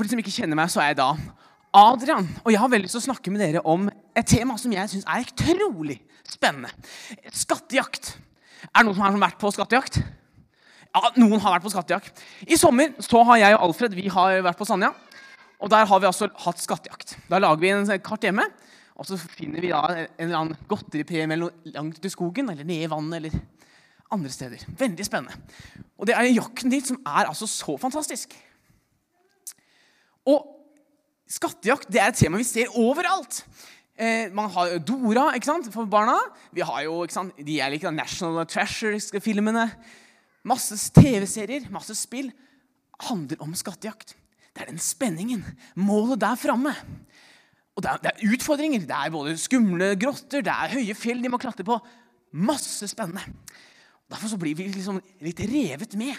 for de som ikke kjenner meg, så er jeg da Adrian. Og jeg har veldig lyst til å snakke med dere om et tema som jeg syns er utrolig spennende. Skattejakt. Er det noen som har vært på skattejakt? Ja, noen har vært på skattejakt. I sommer så har jeg og Alfred vi har vært på Sanja. Og der har vi altså hatt skattejakt. Da lager vi en kart hjemme. Og så finner vi da en eller annen godteripremie langt ute i skogen eller nede i vannet eller andre steder. Veldig spennende. Og det er jakten dit som er altså så fantastisk. Og skattejakt det er et tema vi ser overalt. Eh, man har Dora ikke sant, for barna. Vi har jo ikke sant, de er like National Treasure-filmene. Masse TV-serier, masse spill handler om skattejakt. Det er den spenningen. Målet der framme. Og det er, det er, utfordringer. Det er både skumle grotter, det er høye fjell de må klatre på. Masse spennende. Derfor så blir vi liksom litt revet med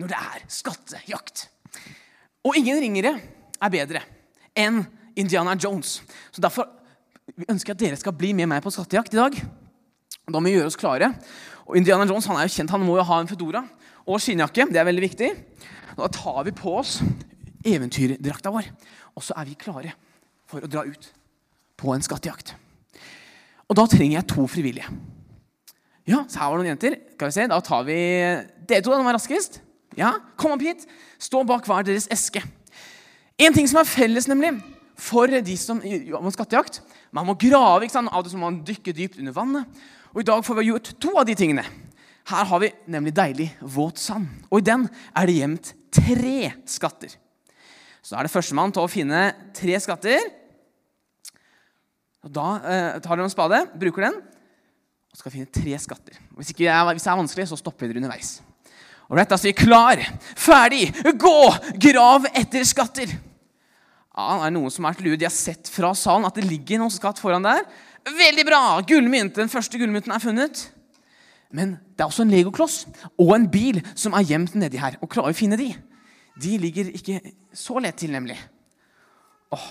når det er skattejakt. Og ingen ringere er bedre enn Indiana Jones. Så Derfor ønsker jeg at dere skal bli med meg på skattejakt i dag. Da må vi gjøre oss klare. Og Indiana Jones han er jo kjent, han må jo ha en fedora og skinnjakke. Det er veldig viktig. Da tar vi på oss eventyrdrakta vår, og så er vi klare for å dra ut på en skattejakt. Og da trenger jeg to frivillige. Ja, så her var det noen jenter. Skal vi se, Da tar vi dere to. Den var raskest. Ja, Kom opp hit. Stå bak hver deres eske. En ting som er felles nemlig, for de som gjør med skattejakt Man må grave. ikke sant? Av det som må man dykke dypt under vannet. Og I dag får vi gjort to av de tingene. Her har vi nemlig deilig, våt sand. Og i den er det gjemt tre skatter. Så er det førstemann til å finne tre skatter. Og Da eh, tar dere en spade, bruker den, og skal finne tre skatter. Hvis, ikke, hvis det er vanskelig, så stopper dere underveis. Alright, Da sier klar, ferdig, gå, grav etter skatter. Ja, det er noen som er til lue. De har sett fra salen at det ligger noen skatt foran der. Veldig bra! Gullmynt. Den første gullmynten er funnet. Men det er også en legokloss og en bil som er gjemt nedi her. Og klarer å finne de? de ligger ikke så lett til, nemlig. Åh.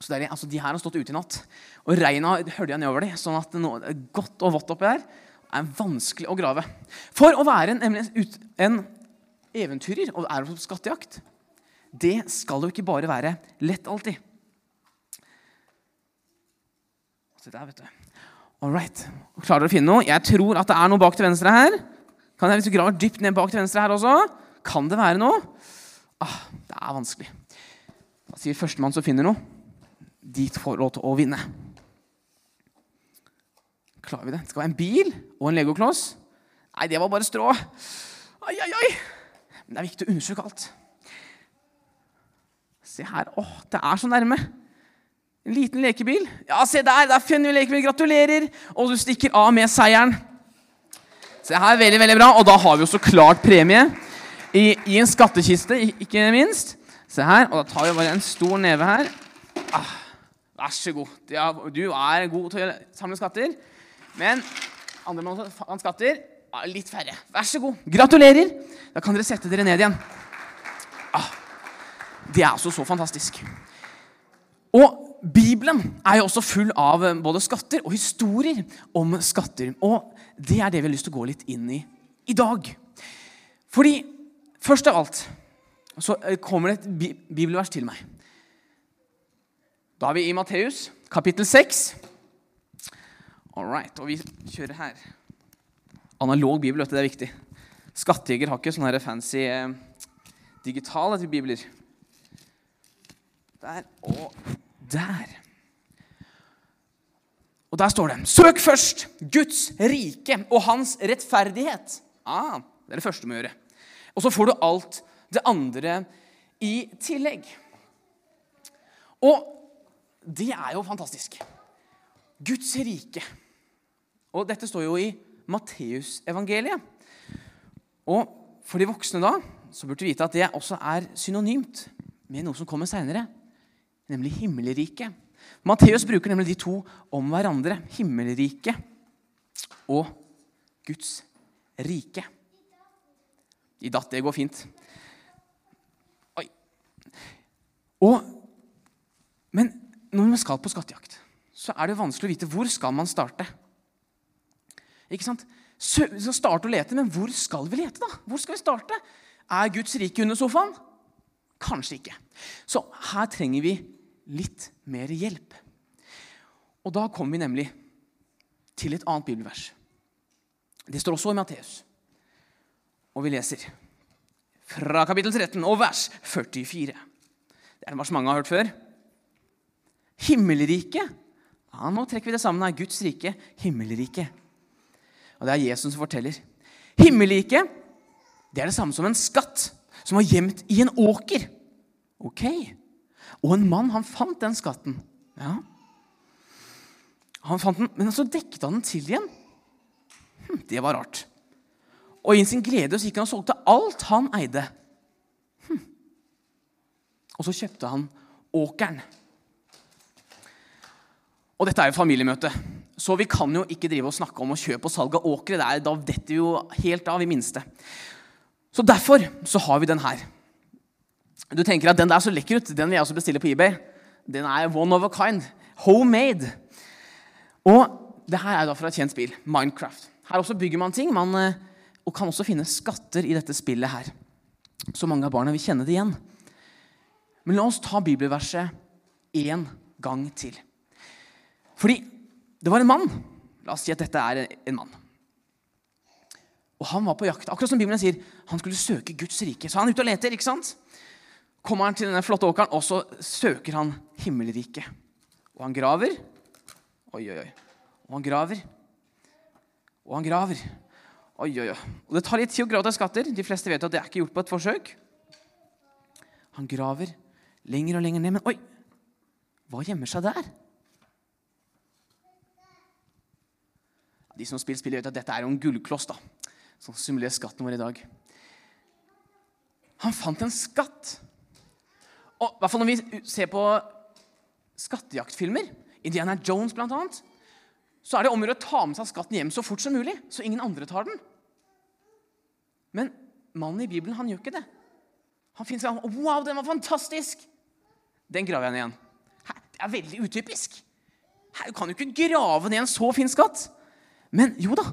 Så er, altså, De her har stått ute i natt. Og regnet hølja nedover dem, sånn at det er godt og vått oppi her er vanskelig å grave. For å være en, en eventyrer og er på skattejakt, det skal jo ikke bare være lett alltid. Se der, vet du. All right. Klarer dere å finne noe? Jeg tror at det er noe bak til venstre her. Kan jeg, Hvis du graver dypt ned bak til venstre her også, kan det være noe? Ah, det er vanskelig. Da sier førstemann som finner noe, de får lov til å vinne. Klarer vi det? Det skal være en bil og en legokloss. Nei, det var bare strå. Ai, ai, ai. Men det er viktig å undersøke alt. Se her. Åh, det er så nærme. En liten lekebil. Ja, se der! Der finner vi lekebil. Gratulerer! Og du stikker av med seieren. Se her, veldig, veldig bra. Og da har vi jo så klart premie i, i en skattkiste, ikke minst. Se her. Og da tar vi bare en stor neve her. Ah, vær så god. Du er god til å samle skatter. Men andre mann skatter litt færre. Vær så god. Gratulerer. Da kan dere sette dere ned igjen. Ah, det er altså så fantastisk. Og Bibelen er jo også full av eh, både skatter og historier om skatter. Og det er det vi har lyst til å gå litt inn i i dag. Fordi Først av alt så eh, kommer det et bibelvers til meg. Da er vi i Matteus, kapittel 6. All right, og vi kjører her. Analog bibel, vet du, det er viktig. Skattejeger har ikke sånne fancy eh, digitale bibler. Der og der. Og der står det Søk først Guds rike og hans rettferdighet. Ah, det er det første du må gjøre. Og så får du alt det andre i tillegg. Og det er jo fantastisk. Guds rike. Og dette står jo i Matteusevangeliet. Og for de voksne da, så burde du vite at det også er synonymt med noe som kommer seinere, nemlig himmelriket. Matteus bruker nemlig de to om hverandre. Himmelriket og Guds rike. I datt. Det går fint. Oi. Og, men når man skal på skattejakt, så er det vanskelig å vite hvor skal man starte. Ikke sant? Så, skal starte å lete, men hvor skal vi lete? da? Hvor skal vi starte? Er Guds rike under sofaen? Kanskje ikke. Så her trenger vi litt mer hjelp. Og da kommer vi nemlig til et annet bibelvers. Det står også i Matteus. Og vi leser fra kapittel 13 og vers 44. Det er det vers mange har hørt før. Himmelriket. Ja, nå trekker vi det sammen her. Guds rike, himmelriket. Og det er Jesus som forteller. Himmelriket det er det samme som en skatt som var gjemt i en åker. Ok. Og en mann han fant den skatten. Ja. Han fant den, Men så dekket han den til igjen. Hm, det var rart. Og i sin glede så gikk han og solgte alt han eide. Hm. Og så kjøpte han åkeren. Og dette er jo familiemøte, så vi kan jo ikke drive og snakke om å kjøpe og salg av åkre. Da detter vi jo helt av i minste. Så derfor så har vi den her. Du tenker at den der så lekker ut. Den vil jeg også bestille på eBay. Den er one of a kind. Homemade. Og det her er da fra et kjent spill, Minecraft. Her også bygger man ting, man, eh, og kan også finne skatter i dette spillet her. Så mange av barna vil kjenne det igjen. Men la oss ta bibelverset én gang til. Fordi det var en mann. La oss si at dette er en mann. Og han var på jakt. Akkurat som Bibelen sier, han skulle søke Guds rike. Så han er ute og leter. ikke sant? Kommer han til denne flotte åkeren, og så søker han himmelriket. Og han graver. Oi, oi, oi. Og han graver. Og han graver. Oi, oi, oi. Og det tar litt tid å grave til skatter. De fleste vet at det er ikke gjort på et forsøk. Han graver lenger og lenger ned. Men oi, hva gjemmer seg der? De som spiller spillet, vet at dette er jo en gullkloss da, som simulerer skatten vår i dag. Han fant en skatt. Og hvert fall Når vi ser på skattejaktfilmer, Indiana Jones annet, så er det om å ta med seg skatten hjem så fort som mulig, så ingen andre tar den. Men mannen i Bibelen han gjør ikke det. Han finner seg Wow, den var fantastisk! Den graver jeg ned igjen. Det er veldig utypisk. Her kan jo ikke grave ned en så fin skatt. Men jo da,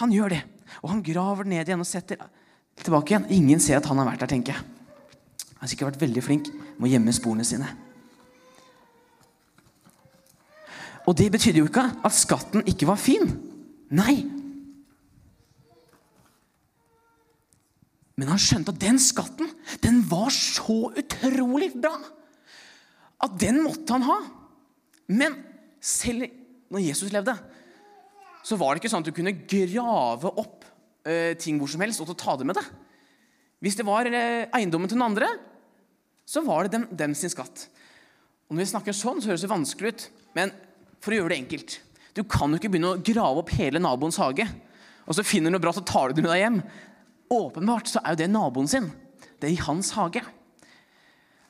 han gjør det. Og han graver ned igjen og setter tilbake igjen. Ingen ser at han har vært der, tenker jeg. Han har sikkert vært veldig flink med å gjemme sporene sine. Og det betydde jo ikke at skatten ikke var fin. Nei. Men han skjønte at den skatten den var så utrolig bra at den måtte han ha. Men selv når Jesus levde, så var det ikke sånn at du kunne grave opp eh, ting hvor som helst og ta det med deg. Hvis det var eh, eiendommen til den andre, så var det dem, dem, sin skatt. Og Når vi snakker sånn, så høres det vanskelig ut. Men for å gjøre det enkelt Du kan jo ikke begynne å grave opp hele naboens hage, og så finner du noe bra, så tar du det med deg hjem. Åpenbart så er jo det naboen sin. Det er i hans hage.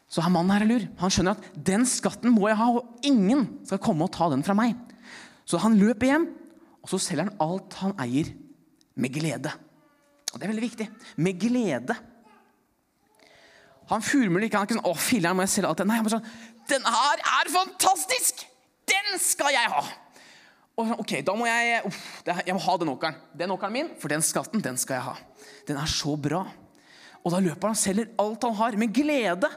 Så han mannen her er lur. Han skjønner at den skatten må jeg ha, og ingen skal komme og ta den fra meg. Så han løper hjem og så selger han alt han eier, med glede. Og Det er veldig viktig. Med glede. Han fullmulig ikke. Han er ikke sånn 'Å, filler'n, må jeg selge alt det?' Nei, han bare sånn 'Den her er fantastisk! Den skal jeg ha!' Og sånn, ok, da må jeg uff, jeg må ha den åkeren. Den åkeren min, for den skatten, den skal jeg ha. Den er så bra. Og da løper han og selger alt han har, med glede.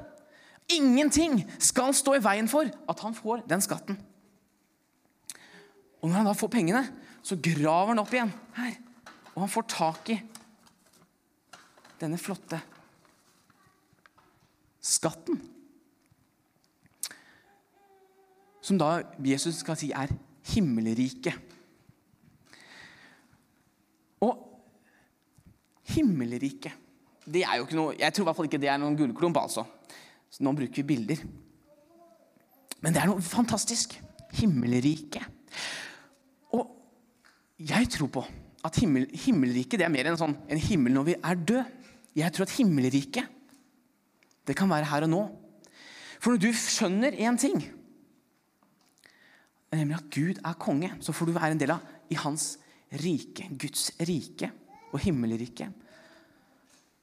Ingenting skal stå i veien for at han får den skatten. Og når han da får pengene, så graver han opp igjen her. Og han får tak i denne flotte skatten. Som da Jesus skal si er himmelriket. Og himmelriket det er jo ikke noe, Jeg tror i hvert fall ikke det er noen gullklump. altså. Så nå bruker vi bilder. Men det er noe fantastisk. Himmelriket. Jeg tror på at himmel, himmelriket er mer enn sånn, en himmel når vi er død. Jeg tror at himmelriket det kan være her og nå. For når du skjønner én ting, nemlig at Gud er konge, så får du være en del av i hans rike, Guds rike og himmelrike.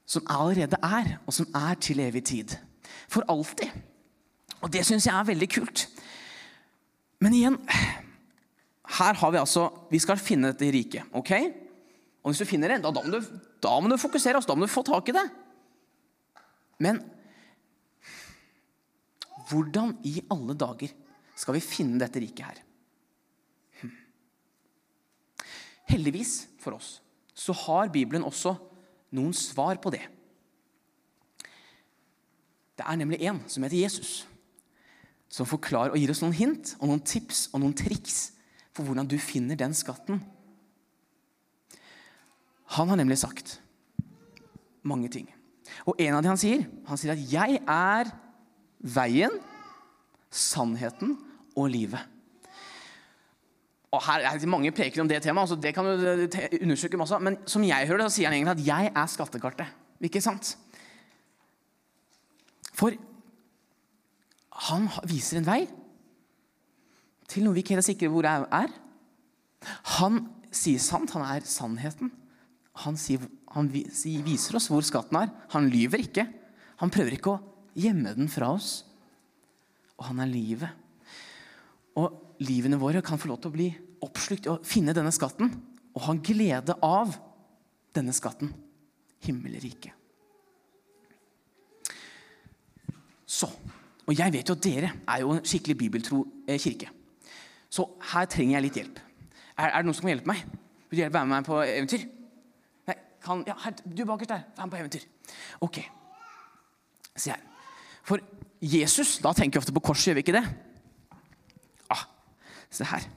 Som allerede er, og som er til evig tid. For alltid. Og det syns jeg er veldig kult. Men igjen her har vi altså Vi skal finne dette riket. ok? Og hvis du finner det, da, da, må, du, da må du fokusere. Altså, da må du få tak i det. Men hvordan i alle dager skal vi finne dette riket her? Hm. Heldigvis for oss så har Bibelen også noen svar på det. Det er nemlig en som heter Jesus, som forklarer og gir oss noen hint og noen tips og noen triks for hvordan du finner den skatten. Han har nemlig sagt mange ting. Og en av de han sier, han sier at 'jeg er veien, sannheten og livet'. Og her er det Mange preker om det temaet, altså det kan du undersøke masse, men som jeg hører det, så sier han egentlig at 'jeg er skattekartet'. Ikke sant? For han viser en vei til noe vi ikke er sikre hvor det er. Han sier sant, han er sannheten. Han, sier, han, viser oss hvor skatten er. Han lyver ikke. Han prøver ikke å gjemme den fra oss. Og han er livet. Og livene våre kan få lov til å bli oppslukt i å finne denne skatten og ha glede av denne skatten himmelriket. Så, og Jeg vet jo at dere er jo en skikkelig bibeltro eh, kirke. Så her trenger jeg litt hjelp. Er, er det noen som kan hjelpe meg? Vil du hjelpe være med meg på eventyr? Kan, ja, her, du bakerst der. Vær med på eventyr. Ok. Se her. For Jesus, da tenker vi ofte på korset, gjør vi ikke det? Ah, se her.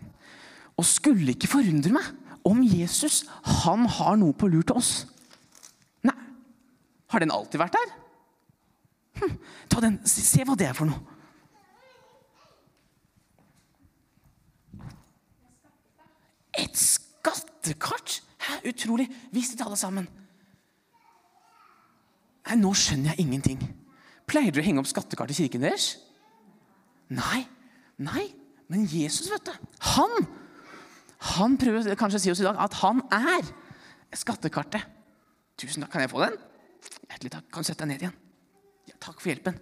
Og skulle ikke forundre meg om Jesus han har noe på lur til oss. Nei, har den alltid vært der? Hm, ta den, se hva det er for noe. Et skattekart? Hæ, Utrolig. Vis det til alle sammen. Nei, nå skjønner jeg ingenting. Pleier dere å henge opp skattekart i kirken deres? Nei. Nei. Men Jesus, vet du. Han han prøver kanskje å si oss i dag at han er skattekartet. Tusen takk. Kan jeg få den? Hjertelig takk. Kan du sette deg ned igjen? Ja, takk for hjelpen.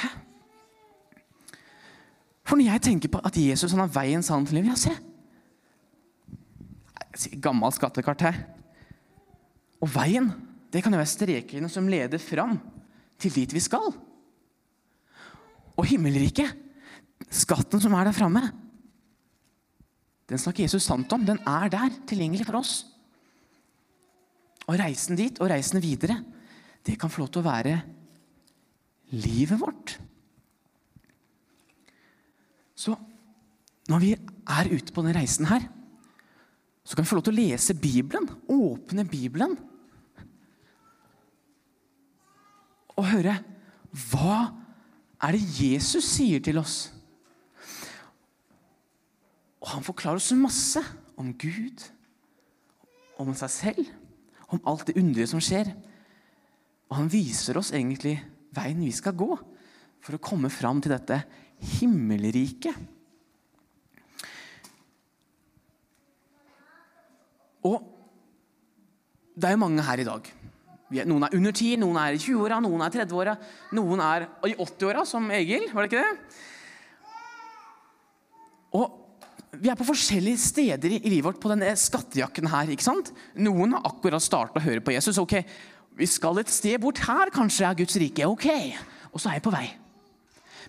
Hæ? For når jeg tenker på at Jesus han har veien, sannhet og livet, Ja, se! Gammelt skattekart her. Og veien, det kan jo være strekene som leder fram til dit vi skal. Og himmelriket, skatten som er der framme, den snakker Jesus sant om. Den er der, tilgjengelig for oss. Og reisen dit og reisen videre, det kan få lov til å være livet vårt. Så når vi er ute på denne reisen her, så kan vi få lov til å lese Bibelen. Åpne Bibelen. Og høre hva er det Jesus sier til oss? Og han forklarer oss masse om Gud, om seg selv, om alt det underlige som skjer. Og han viser oss egentlig veien vi skal gå for å komme fram til dette himmelriket. Og det er jo mange her i dag. Noen er under 10, noen er i 20-åra, noen er i 30-åra, noen er i 80-åra, som Egil. Var det ikke det? Og vi er på forskjellige steder i livet vårt på denne skattejakken her. ikke sant? Noen har akkurat startet å høre på Jesus. ok, Vi skal et sted bort her, kanskje er Guds rike. ok, Og så er jeg på vei.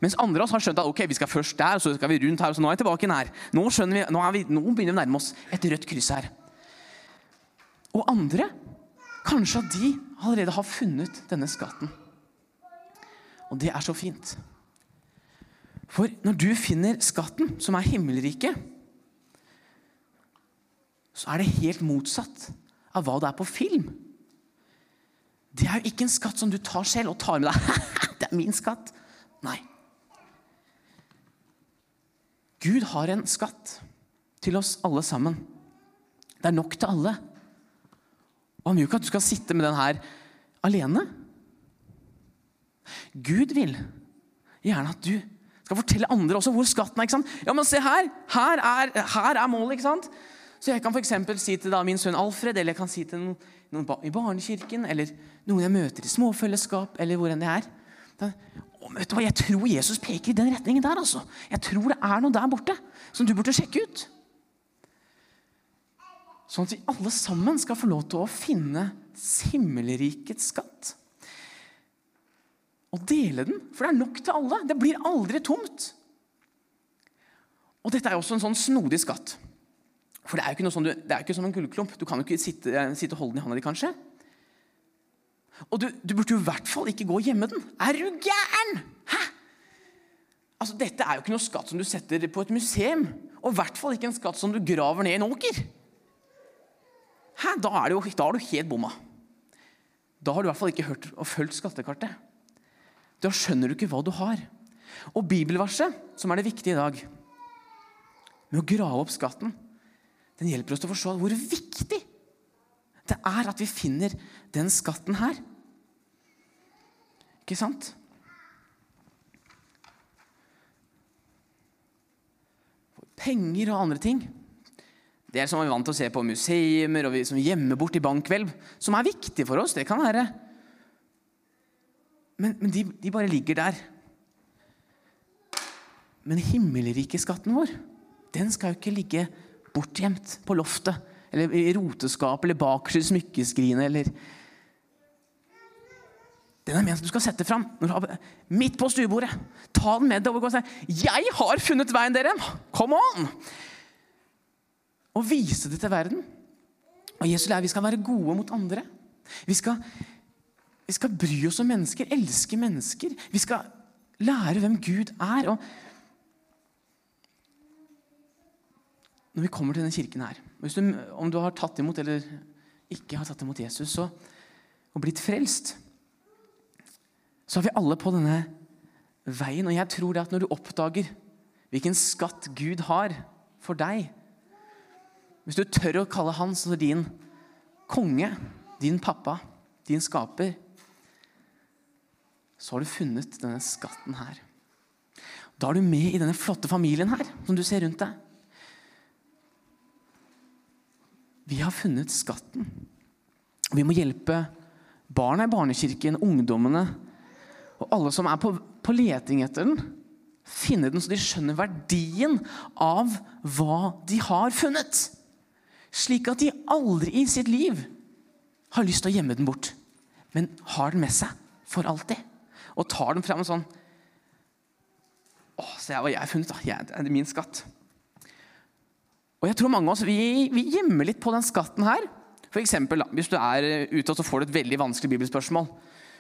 Mens andre av oss har skjønt at ok, vi skal først der, så skal vi rundt her, og så nå er jeg tilbake her. Nå, vi, nå, vi, nå begynner vi å nærme oss et rødt kryss her. Og andre kanskje at de allerede har funnet denne skatten. Og det er så fint. For når du finner skatten, som er himmelriket, så er det helt motsatt av hva det er på film. Det er jo ikke en skatt som du tar selv og tar med deg. det er min skatt. Nei. Gud har en skatt til oss alle sammen. Det er nok til alle. Og han vil jo ikke at du skal sitte med den her alene. Gud vil gjerne at du skal fortelle andre også hvor skatten er. ikke sant? Ja, men se her! Her er, her er målet. ikke sant? Så jeg kan f.eks. si til da, min sønn Alfred, eller jeg kan si til noen, noen i barnekirken, eller noen jeg møter i småfellesskap, eller hvor enn det er. Da, å, vet du hva, Jeg tror Jesus peker i den retningen der. altså. Jeg tror det er noe der borte som du burde sjekke ut. Sånn at vi alle sammen skal få lov til å finne himmelrikets skatt. og dele den, for det er nok til alle. Det blir aldri tomt. Og dette er også en sånn snodig skatt. For det er jo ikke, noe sånn du, det er ikke som en gullklump. Du kan jo ikke sitte, sitte og holde den i hånda di, kanskje. Og du, du burde jo i hvert fall ikke gå og gjemme den. Er du gæren?! Hæ? Altså, Dette er jo ikke noe skatt som du setter på et museum. Og i hvert fall ikke en skatt som du graver ned i en åker. Hæ? Da, er du helt bomma. Da har du i hvert fall ikke hørt og fulgt skattekartet. Da skjønner du ikke hva du har. Og bibelverset, som er det viktige i dag, med å grave opp skatten, den hjelper oss til å forstå hvor viktig det er at vi finner den skatten her. Ikke sant? Penger og andre ting. Det er som vi er vant til å se på museumer og vi som gjemmer bort i bankhvelv. Som er viktig for oss, det kan være. Men, men de, de, bare ligger der. Men himmelrikeskatten vår, den skal jo ikke ligge bortgjemt på loftet. Eller i roteskapet eller bakerst i smykkeskrinet eller Den er ment du skal sette fram midt på stuebordet. Ta den med deg og si 'Jeg har funnet veien, dere! Come on!' Og vise det til verden. Og Jesus lærer vi skal være gode mot andre. Vi skal, vi skal bry oss om mennesker, elske mennesker. Vi skal lære hvem Gud er. og når vi kommer til denne kirken her du, Om du har tatt imot eller ikke har tatt imot Jesus så, og blitt frelst, så er vi alle på denne veien. Og jeg tror det at når du oppdager hvilken skatt Gud har for deg Hvis du tør å kalle Han som din konge, din pappa, din skaper, så har du funnet denne skatten her. Da er du med i denne flotte familien her, som du ser rundt deg. Vi har funnet skatten. Vi må hjelpe barna i barnekirken, ungdommene og alle som er på, på leting etter den. Finne den så de skjønner verdien av hva de har funnet. Slik at de aldri i sitt liv har lyst til å gjemme den bort, men har den med seg for alltid. Og tar den frem sånn Å, se hva jeg har funnet. da. det er min skatt. Og jeg tror mange av oss vi, vi gjemmer litt på den skatten her. For eksempel, hvis du er eh, ute og så får du et veldig vanskelig bibelspørsmål,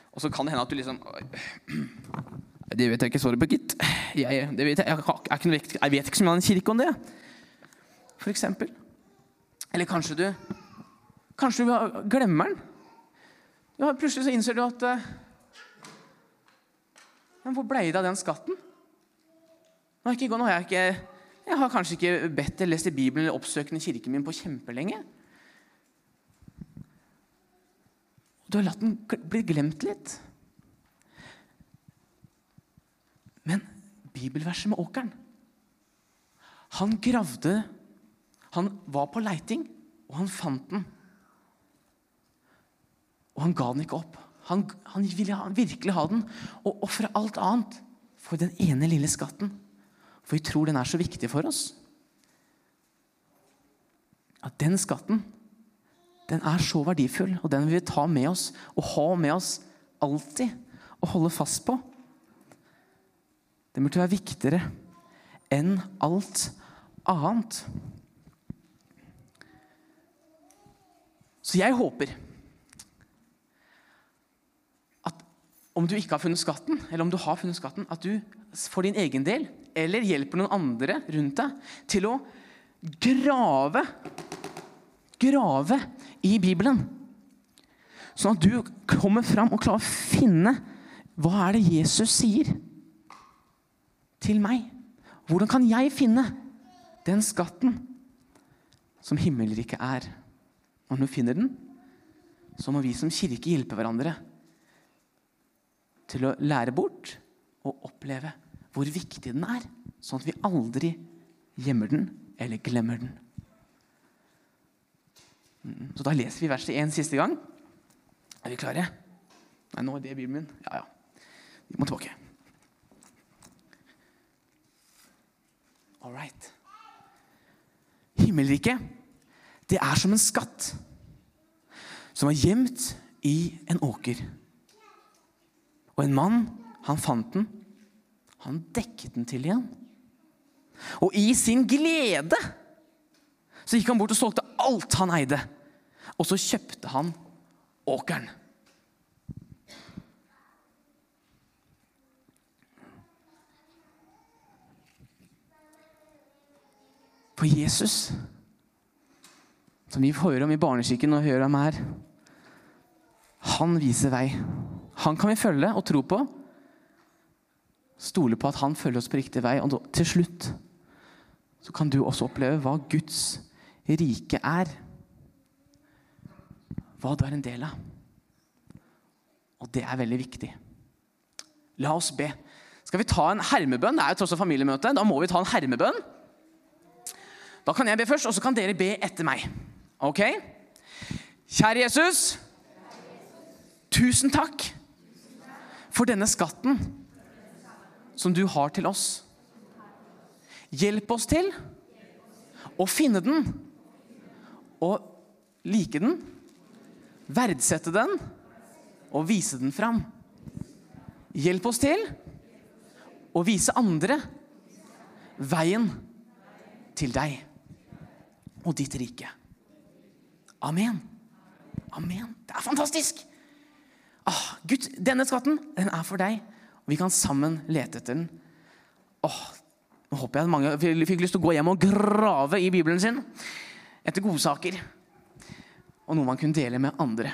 og så kan det hende at du liksom Det vet jeg ikke. Jeg, vet jeg, jeg, jeg, jeg, vet ikke så mye om en kirke om det. For eksempel. Eller kanskje du Kanskje du glemmer den. Ja, plutselig så innser du at eh, Men hvor ble det av den skatten? Nå har jeg ikke jeg har kanskje ikke bedt eller lest i Bibelen eller oppsøkende kirken min på kjempelenge. Du har latt den bli glemt litt. Men bibelverset med åkeren Han gravde Han var på leiting, og han fant den. Og han ga den ikke opp. Han, han ville virkelig ha den og ofre alt annet for den ene lille skatten. For vi tror den er så viktig for oss. At den skatten, den er så verdifull, og den vil vi ta med oss og ha med oss alltid og holde fast på. Den burde være viktigere enn alt annet. Så jeg håper at om du ikke har funnet skatten, eller om du har funnet skatten, at du for din egen del eller hjelper noen andre rundt deg til å grave Grave i Bibelen. Sånn at du kommer fram og klarer å finne hva er det Jesus sier til meg. Hvordan kan jeg finne den skatten som himmelriket er? Når hun finner den, så må vi som kirke hjelpe hverandre til å lære bort og oppleve hvor viktig den er, sånn at vi aldri gjemmer den eller glemmer den. Mm, så da leser vi verset én siste gang. Er vi klare? Nei, nå er det Bibelen min. Ja, ja. Vi må tilbake. All right. Himmelriket, det er som en skatt som er gjemt i en åker. Og en mann, han fant den. Han dekket den til igjen. Og i sin glede så gikk han bort og solgte alt han eide. Og så kjøpte han åkeren. For Jesus, som vi hører om i barneskikken og hører om her, han viser vei. Han kan vi følge og tro på. Stole på at han følger oss på riktig vei. Og til slutt så kan du også oppleve hva Guds rike er. Hva du er en del av. Og det er veldig viktig. La oss be. Skal vi ta en hermebønn? Det er jo tross alt familiemøte. Da må vi ta en hermebønn. Da kan jeg be først, og så kan dere be etter meg. Ok? Kjære Jesus. Tusen takk for denne skatten som du har til oss. Hjelp oss til å finne den og like den, verdsette den og vise den fram. Hjelp oss til å vise andre veien til deg og ditt rike. Amen. Amen. Det er fantastisk! Ah, Gud, denne skatten den er for deg, og vi kan sammen lete etter den. Åh, nå håper jeg mange fikk lyst til å gå hjem og grave i Bibelen sin etter godsaker. Og noe man kunne dele med andre.